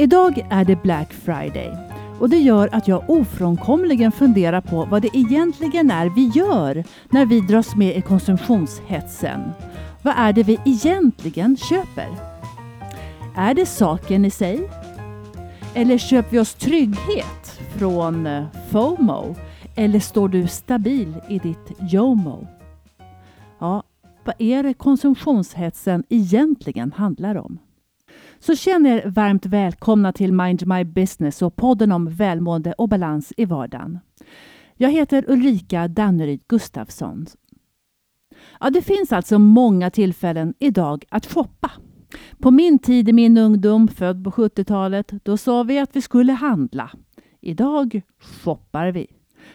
Idag är det Black Friday och det gör att jag ofrånkomligen funderar på vad det egentligen är vi gör när vi dras med i konsumtionshetsen. Vad är det vi egentligen köper? Är det saken i sig? Eller köper vi oss trygghet från eh, FOMO? Eller står du stabil i ditt JOMO? Ja, vad är det konsumtionshetsen egentligen handlar om? Så känner er varmt välkomna till Mind My Business och podden om välmående och balans i vardagen. Jag heter Ulrika Danneryd Gustafsson. Ja, det finns alltså många tillfällen idag att shoppa. På min tid i min ungdom, född på 70-talet, då sa vi att vi skulle handla. Idag shoppar vi.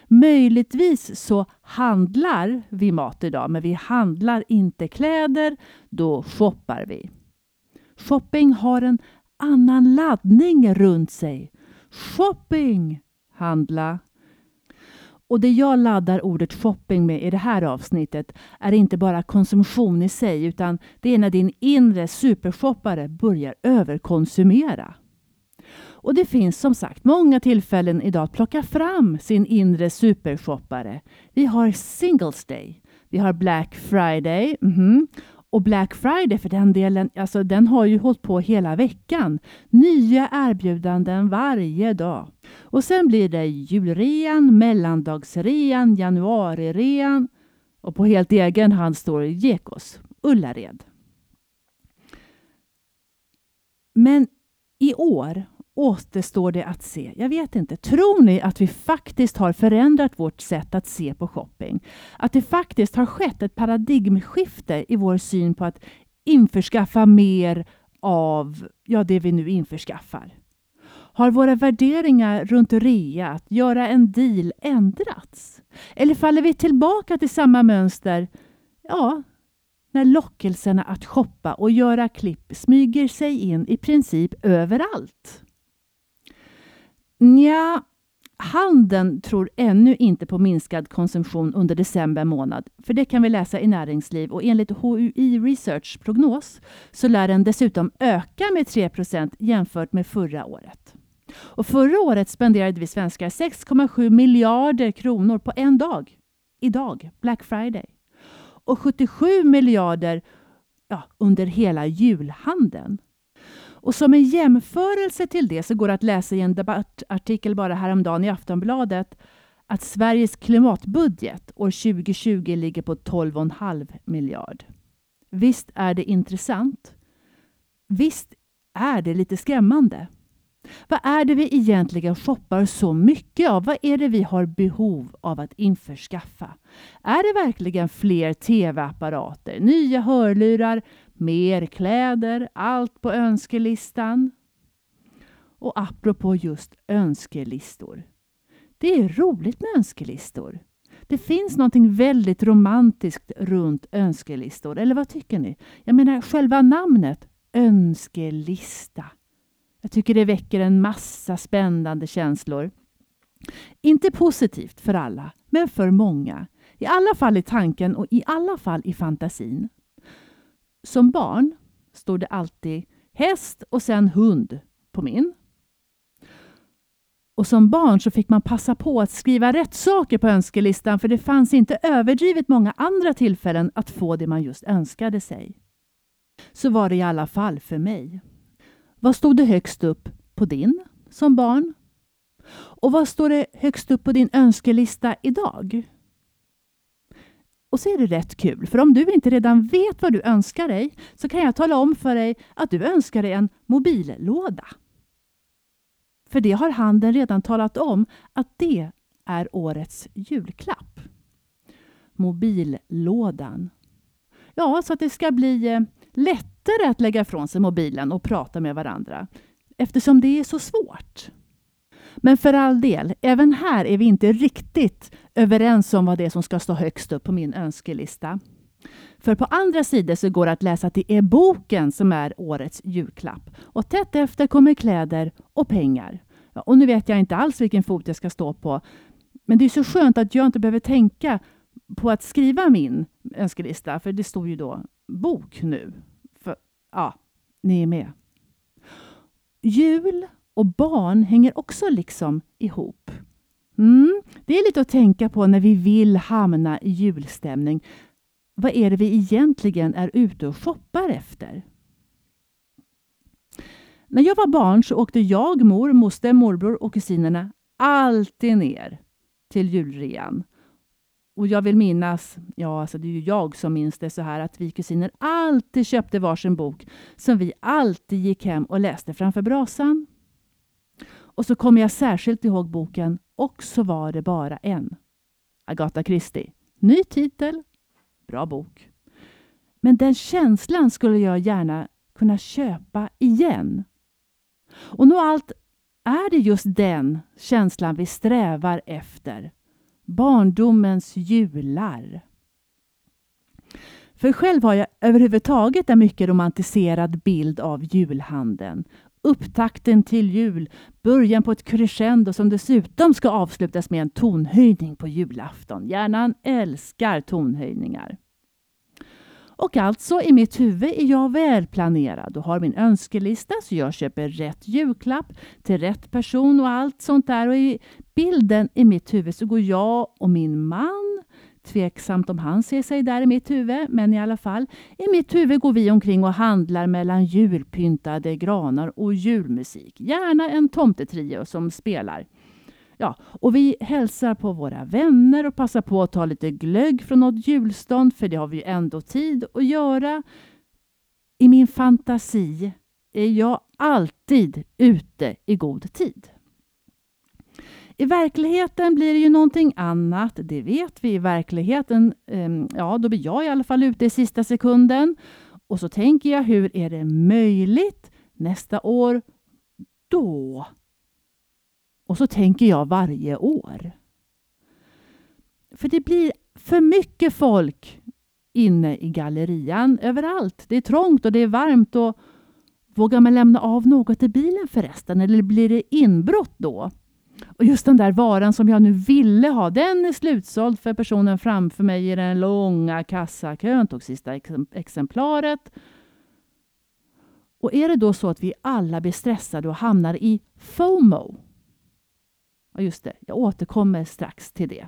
Möjligtvis så handlar vi mat idag, men vi handlar inte kläder. Då shoppar vi. Shopping har en annan laddning runt sig. Shopping! Handla. Och det jag laddar ordet shopping med i det här avsnittet är inte bara konsumtion i sig utan det är när din inre supershoppare börjar överkonsumera. Och det finns som sagt många tillfällen idag att plocka fram sin inre supershoppare. Vi har Singles Day. Vi har Black Friday. Mm -hmm. Och Black Friday för den delen, alltså den har ju hållit på hela veckan. Nya erbjudanden varje dag. Och sen blir det julrean, mellandagsrean, januarirean och på helt egen hand står Gekos, Ullared. Men i år återstår det att se. Jag vet inte. Tror ni att vi faktiskt har förändrat vårt sätt att se på shopping? Att det faktiskt har skett ett paradigmskifte i vår syn på att införskaffa mer av ja, det vi nu införskaffar? Har våra värderingar runt rea, att göra en deal, ändrats? Eller faller vi tillbaka till samma mönster ja, när lockelserna att shoppa och göra klipp smyger sig in i princip överallt? Nja, handeln tror ännu inte på minskad konsumtion under december månad. För det kan vi läsa i Näringsliv och enligt HUI Research prognos så lär den dessutom öka med 3% jämfört med förra året. Och förra året spenderade vi svenskar 6,7 miljarder kronor på en dag. Idag, Black Friday. Och 77 miljarder ja, under hela julhandeln. Och som en jämförelse till det så går det att läsa i en debattartikel bara häromdagen i Aftonbladet att Sveriges klimatbudget år 2020 ligger på 12,5 miljard. Visst är det intressant? Visst är det lite skrämmande? Vad är det vi egentligen shoppar så mycket av? Vad är det vi har behov av att införskaffa? Är det verkligen fler tv-apparater, nya hörlurar, mer kläder, allt på önskelistan? Och apropå just önskelistor. Det är roligt med önskelistor. Det finns något väldigt romantiskt runt önskelistor. Eller vad tycker ni? Jag menar själva namnet önskelista. Jag tycker det väcker en massa spännande känslor. Inte positivt för alla, men för många. I alla fall i tanken och i alla fall i fantasin. Som barn stod det alltid häst och sen hund på min. Och som barn så fick man passa på att skriva rätt saker på önskelistan för det fanns inte överdrivet många andra tillfällen att få det man just önskade sig. Så var det i alla fall för mig. Vad stod det högst upp på din som barn? Och vad står det högst upp på din önskelista idag? Och så är det rätt kul, för om du inte redan vet vad du önskar dig så kan jag tala om för dig att du önskar dig en mobillåda. För det har handeln redan talat om att det är årets julklapp. Mobillådan. Ja, så att det ska bli eh, lättare att lägga ifrån sig mobilen och prata med varandra eftersom det är så svårt. Men för all del, även här är vi inte riktigt överens om vad det är som ska stå högst upp på min önskelista. För på andra sidor så går det att läsa att det är boken som är årets julklapp. Och tätt efter kommer kläder och pengar. Ja, och nu vet jag inte alls vilken fot jag ska stå på. Men det är så skönt att jag inte behöver tänka på att skriva min önskelista, för det står ju då bok nu. För, ja, ni är med. Jul och barn hänger också liksom ihop. Mm, det är lite att tänka på när vi vill hamna i julstämning. Vad är det vi egentligen är ute och shoppar efter? När jag var barn så åkte jag, mor, moster, morbror och kusinerna alltid ner till julrean. Och jag vill minnas, ja alltså det är ju jag som minns det så här, att vi kusiner alltid köpte varsin bok som vi alltid gick hem och läste framför brasan. Och så kommer jag särskilt ihåg boken Och så var det bara en. Agatha Christie. Ny titel, bra bok. Men den känslan skulle jag gärna kunna köpa igen. Och nog allt är det just den känslan vi strävar efter. Barndomens jular. För själv har jag överhuvudtaget en mycket romantiserad bild av julhandeln. Upptakten till jul, början på ett crescendo som dessutom ska avslutas med en tonhöjning på julafton. Hjärnan älskar tonhöjningar. Och alltså i mitt huvud är jag välplanerad och har min önskelista så jag köper rätt julklapp till rätt person och allt sånt där. Och i bilden i mitt huvud så går jag och min man Tveksamt om han ser sig där i mitt huvud, men i alla fall. I mitt huvud går vi omkring och handlar mellan julpyntade granar och julmusik. Gärna en tomtetrio som spelar. Ja, och vi hälsar på våra vänner och passar på att ta lite glögg från något julstånd, för det har vi ju ändå tid att göra. I min fantasi är jag alltid ute i god tid. I verkligheten blir det ju någonting annat, det vet vi. I verkligheten, ehm, ja då blir jag i alla fall ute i sista sekunden. Och så tänker jag, hur är det möjligt nästa år? Då och så tänker jag varje år. För det blir för mycket folk inne i gallerian överallt. Det är trångt och det är varmt. och Vågar man lämna av något i bilen förresten? Eller blir det inbrott då? Och just den där varan som jag nu ville ha, den är slutsåld för personen framför mig i den långa kassakön. Tog sista exemplaret. Och är det då så att vi alla blir stressade och hamnar i FOMO, Ja, just det, jag återkommer strax till det.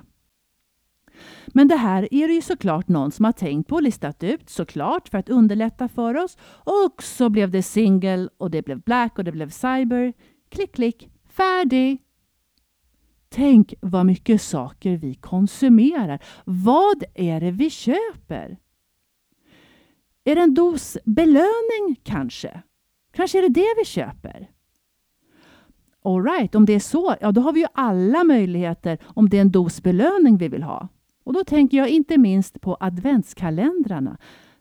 Men det här är det ju såklart någon som har tänkt på och listat ut, såklart, för att underlätta för oss. Och så blev det single och det blev black och det blev cyber. Klick, klick, färdig! Tänk vad mycket saker vi konsumerar. Vad är det vi köper? Är det en dos belöning kanske? Kanske är det det vi köper? Alright, om det är så, ja då har vi ju alla möjligheter om det är en dos belöning vi vill ha. Och då tänker jag inte minst på adventskalendrarna.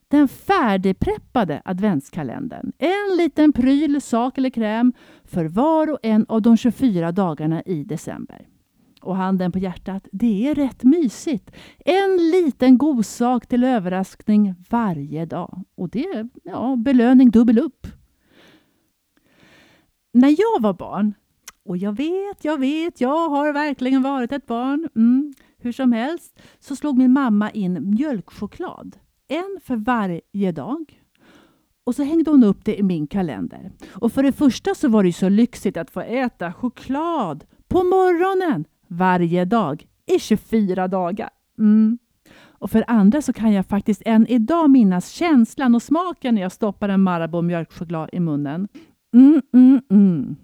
Den färdigpreppade adventskalendern. En liten pryl, sak eller kräm för var och en av de 24 dagarna i december. Och handen på hjärtat, det är rätt mysigt. En liten godsak till överraskning varje dag. Och det är ja, belöning dubbel upp. När jag var barn och jag vet, jag vet, jag har verkligen varit ett barn. Mm. Hur som helst så slog min mamma in mjölkchoklad. En för varje dag. Och så hängde hon upp det i min kalender. Och för det första så var det så lyxigt att få äta choklad på morgonen varje dag i 24 dagar. Mm. Och för andra så kan jag faktiskt än idag minnas känslan och smaken när jag stoppar en Marabou mjölkchoklad i munnen. Mm, mm, mm.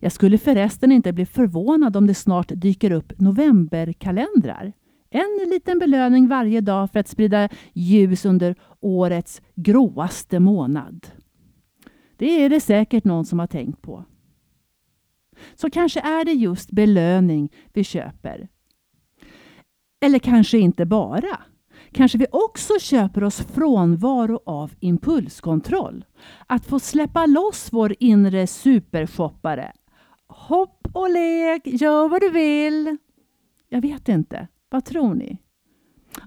Jag skulle förresten inte bli förvånad om det snart dyker upp novemberkalendrar. En liten belöning varje dag för att sprida ljus under årets gråaste månad. Det är det säkert någon som har tänkt på. Så kanske är det just belöning vi köper. Eller kanske inte bara. Kanske vi också köper oss frånvaro av impulskontroll. Att få släppa loss vår inre supershoppare. Hopp och lek, gör vad du vill. Jag vet inte. Vad tror ni?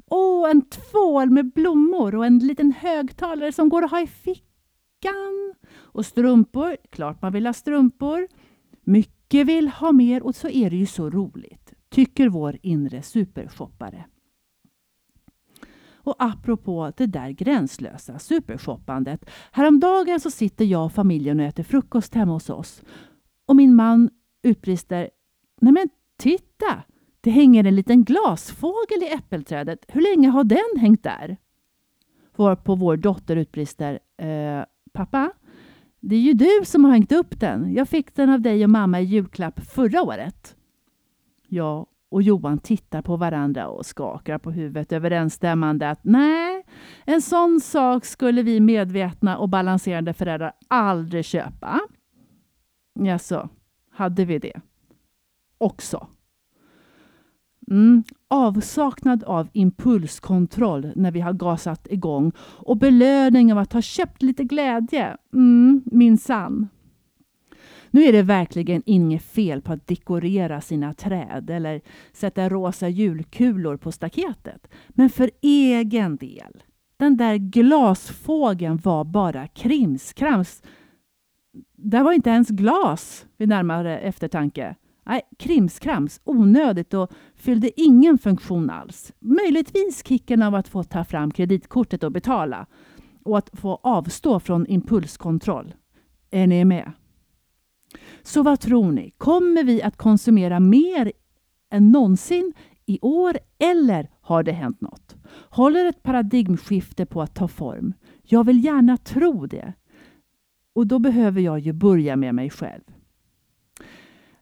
Åh, en tvål med blommor och en liten högtalare som går att ha i fickan. Och strumpor, klart man vill ha strumpor. Mycket vill ha mer och så är det ju så roligt, tycker vår inre supershoppare. Och apropå det där gränslösa supershoppandet. Häromdagen så sitter jag och familjen och äter frukost hemma hos oss. och min man utbrister Nej men titta! Det hänger en liten glasfågel i äppelträdet. Hur länge har den hängt där? Varpå vår dotter utbrister eh, Pappa, det är ju du som har hängt upp den. Jag fick den av dig och mamma i julklapp förra året. Jag och Johan tittar på varandra och skakar på huvudet överensstämmande att nej, en sån sak skulle vi medvetna och balanserande föräldrar aldrig köpa. Jaså, hade vi det? Också. Mm. Avsaknad av impulskontroll när vi har gasat igång och belöning av att ha köpt lite glädje. Mm, minsann. Nu är det verkligen inget fel på att dekorera sina träd eller sätta rosa julkulor på staketet. Men för egen del, den där glasfågeln var bara krimskrams. Det var inte ens glas vid närmare eftertanke. Nej, krimskrams, onödigt och fyllde ingen funktion alls. Möjligtvis kicken av att få ta fram kreditkortet och betala och att få avstå från impulskontroll. Är ni med? Så vad tror ni? Kommer vi att konsumera mer än någonsin i år eller har det hänt något? Håller ett paradigmskifte på att ta form? Jag vill gärna tro det. Och då behöver jag ju börja med mig själv.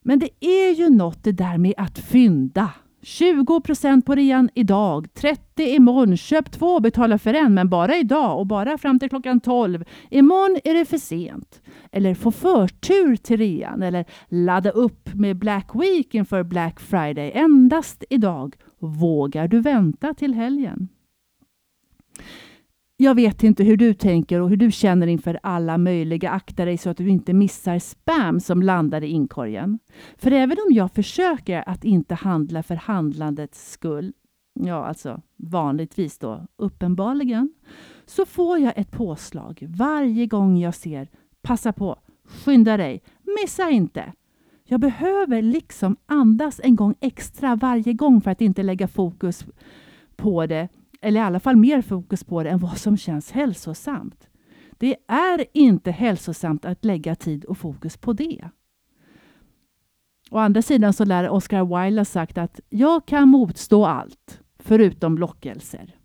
Men det är ju något det där med att fynda. 20% på rean idag, 30 imorgon, köp två, betala för en, men bara idag och bara fram till klockan 12. Imorgon är det för sent. Eller få förtur till rean eller ladda upp med Black Week inför Black Friday. Endast idag. Vågar du vänta till helgen? Jag vet inte hur du tänker och hur du känner inför alla möjliga. Akta dig så att du inte missar spam som landar i inkorgen. För även om jag försöker att inte handla för handlandets skull, ja alltså vanligtvis då uppenbarligen, så får jag ett påslag varje gång jag ser passa på, skynda dig, missa inte. Jag behöver liksom andas en gång extra varje gång för att inte lägga fokus på det eller i alla fall mer fokus på det än vad som känns hälsosamt. Det är inte hälsosamt att lägga tid och fokus på det. Å andra sidan så lär Oscar Wilde ha sagt att jag kan motstå allt, förutom lockelser.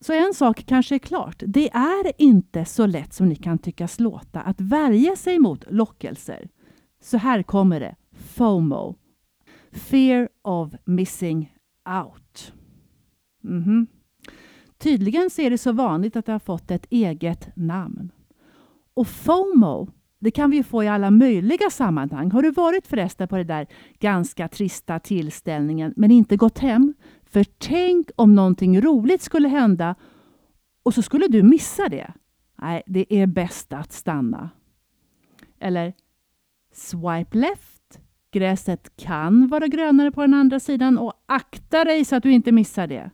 Så en sak kanske är klart. Det är inte så lätt som ni kan tyckas låta att värja sig mot lockelser. Så här kommer det. FOMO. Fear of missing out. Mm -hmm. Tydligen så är det så vanligt att det har fått ett eget namn. Och FOMO, det kan vi ju få i alla möjliga sammanhang. Har du varit förresten på den där ganska trista tillställningen men inte gått hem? För tänk om någonting roligt skulle hända och så skulle du missa det. Nej, det är bäst att stanna. Eller swipe left Gräset kan vara grönare på den andra sidan och akta dig så att du inte missar det.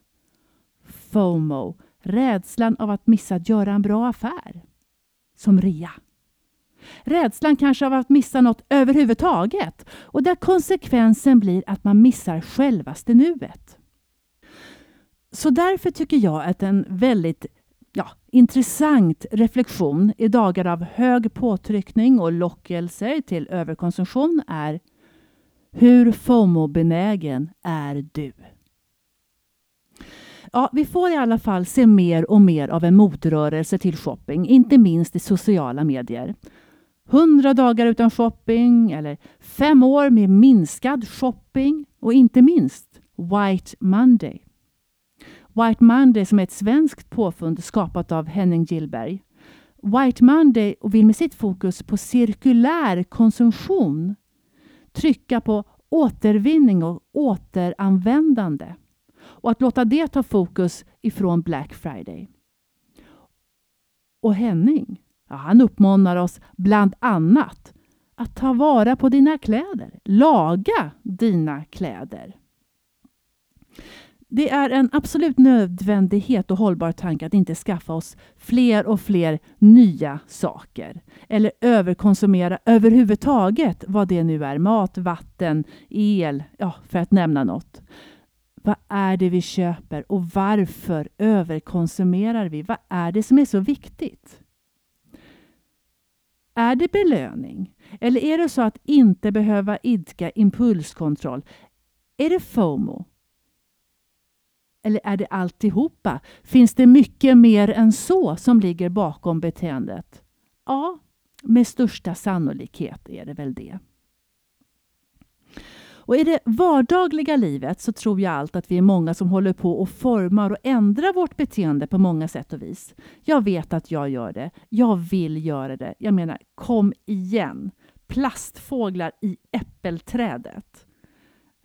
FOMO, rädslan av att missa att göra en bra affär. Som rea. Rädslan kanske av att missa något överhuvudtaget och där konsekvensen blir att man missar självaste nuet. Så därför tycker jag att en väldigt ja, intressant reflektion i dagar av hög påtryckning och lockelser till överkonsumtion är hur FOMO-benägen är du? Ja, vi får i alla fall se mer och mer av en motrörelse till shopping, inte minst i sociala medier. 100 dagar utan shopping eller fem år med minskad shopping och inte minst White Monday. White Monday som är ett svenskt påfund skapat av Henning Gillberg. White Monday vill med sitt fokus på cirkulär konsumtion trycka på återvinning och återanvändande och att låta det ta fokus ifrån Black Friday. Och Henning, ja, han uppmanar oss bland annat att ta vara på dina kläder, laga dina kläder. Det är en absolut nödvändighet och hållbar tanke att inte skaffa oss fler och fler nya saker. Eller överkonsumera överhuvudtaget, vad det nu är. Mat, vatten, el, ja, för att nämna något. Vad är det vi köper och varför överkonsumerar vi? Vad är det som är så viktigt? Är det belöning? Eller är det så att inte behöva idka impulskontroll? Är det FOMO? Eller är det alltihopa? Finns det mycket mer än så som ligger bakom beteendet? Ja, med största sannolikhet är det väl det. Och I det vardagliga livet så tror jag allt att vi är många som håller på och formar och ändrar vårt beteende på många sätt och vis. Jag vet att jag gör det. Jag vill göra det. Jag menar, kom igen! Plastfåglar i äppelträdet.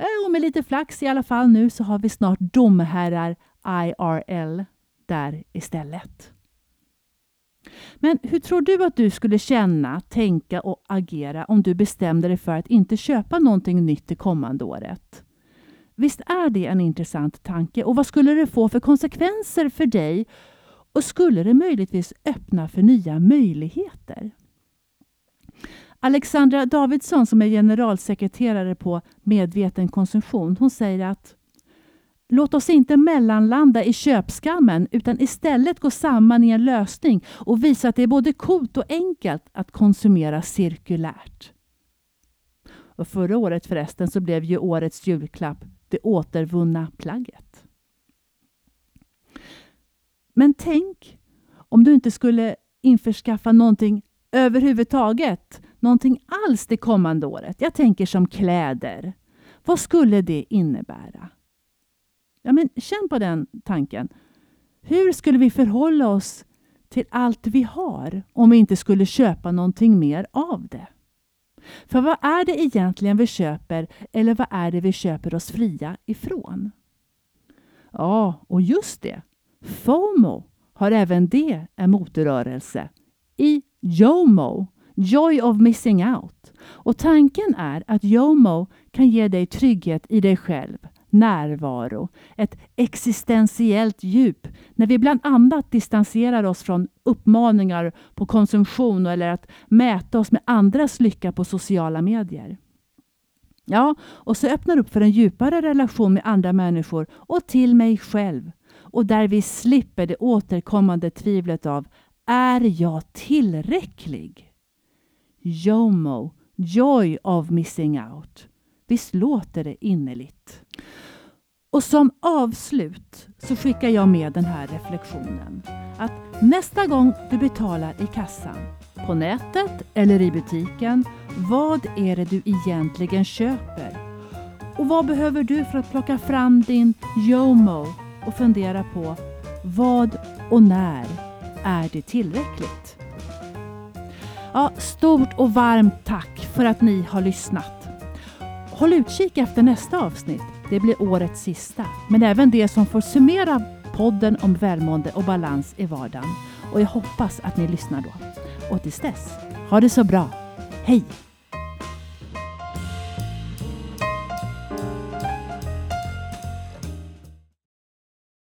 Eh, och med lite flax i alla fall nu så har vi snart domherrar IRL där istället. Men hur tror du att du skulle känna, tänka och agera om du bestämde dig för att inte köpa någonting nytt det kommande året? Visst är det en intressant tanke? Och vad skulle det få för konsekvenser för dig? Och skulle det möjligtvis öppna för nya möjligheter? Alexandra Davidsson som är generalsekreterare på Medveten konsumtion, hon säger att Låt oss inte mellanlanda i köpskammen utan istället gå samman i en lösning och visa att det är både coolt och enkelt att konsumera cirkulärt. Och förra året förresten så blev ju årets julklapp det återvunna plagget. Men tänk om du inte skulle införskaffa någonting överhuvudtaget, någonting alls det kommande året. Jag tänker som kläder. Vad skulle det innebära? Ja, men känn på den tanken. Hur skulle vi förhålla oss till allt vi har om vi inte skulle köpa någonting mer av det? För vad är det egentligen vi köper eller vad är det vi köper oss fria ifrån? Ja, och just det. FOMO har även det en motorrörelse i JOMO, Joy of Missing Out. Och tanken är att JOMO kan ge dig trygghet i dig själv, närvaro, ett existentiellt djup när vi bland annat distanserar oss från uppmaningar på konsumtion eller att mäta oss med andras lycka på sociala medier. Ja, och så öppnar upp för en djupare relation med andra människor och till mig själv. Och där vi slipper det återkommande tvivlet av är jag tillräcklig? JOMO, Joy of Missing Out. Visst låter det innerligt? Och som avslut så skickar jag med den här reflektionen. Att nästa gång du betalar i kassan, på nätet eller i butiken, vad är det du egentligen köper? Och vad behöver du för att plocka fram din JOMO och fundera på vad och när är det tillräckligt? Ja, stort och varmt tack för att ni har lyssnat. Håll utkik efter nästa avsnitt. Det blir årets sista, men även det som får summera podden om välmående och balans i vardagen. Och jag hoppas att ni lyssnar då. Och tills dess, ha det så bra. Hej!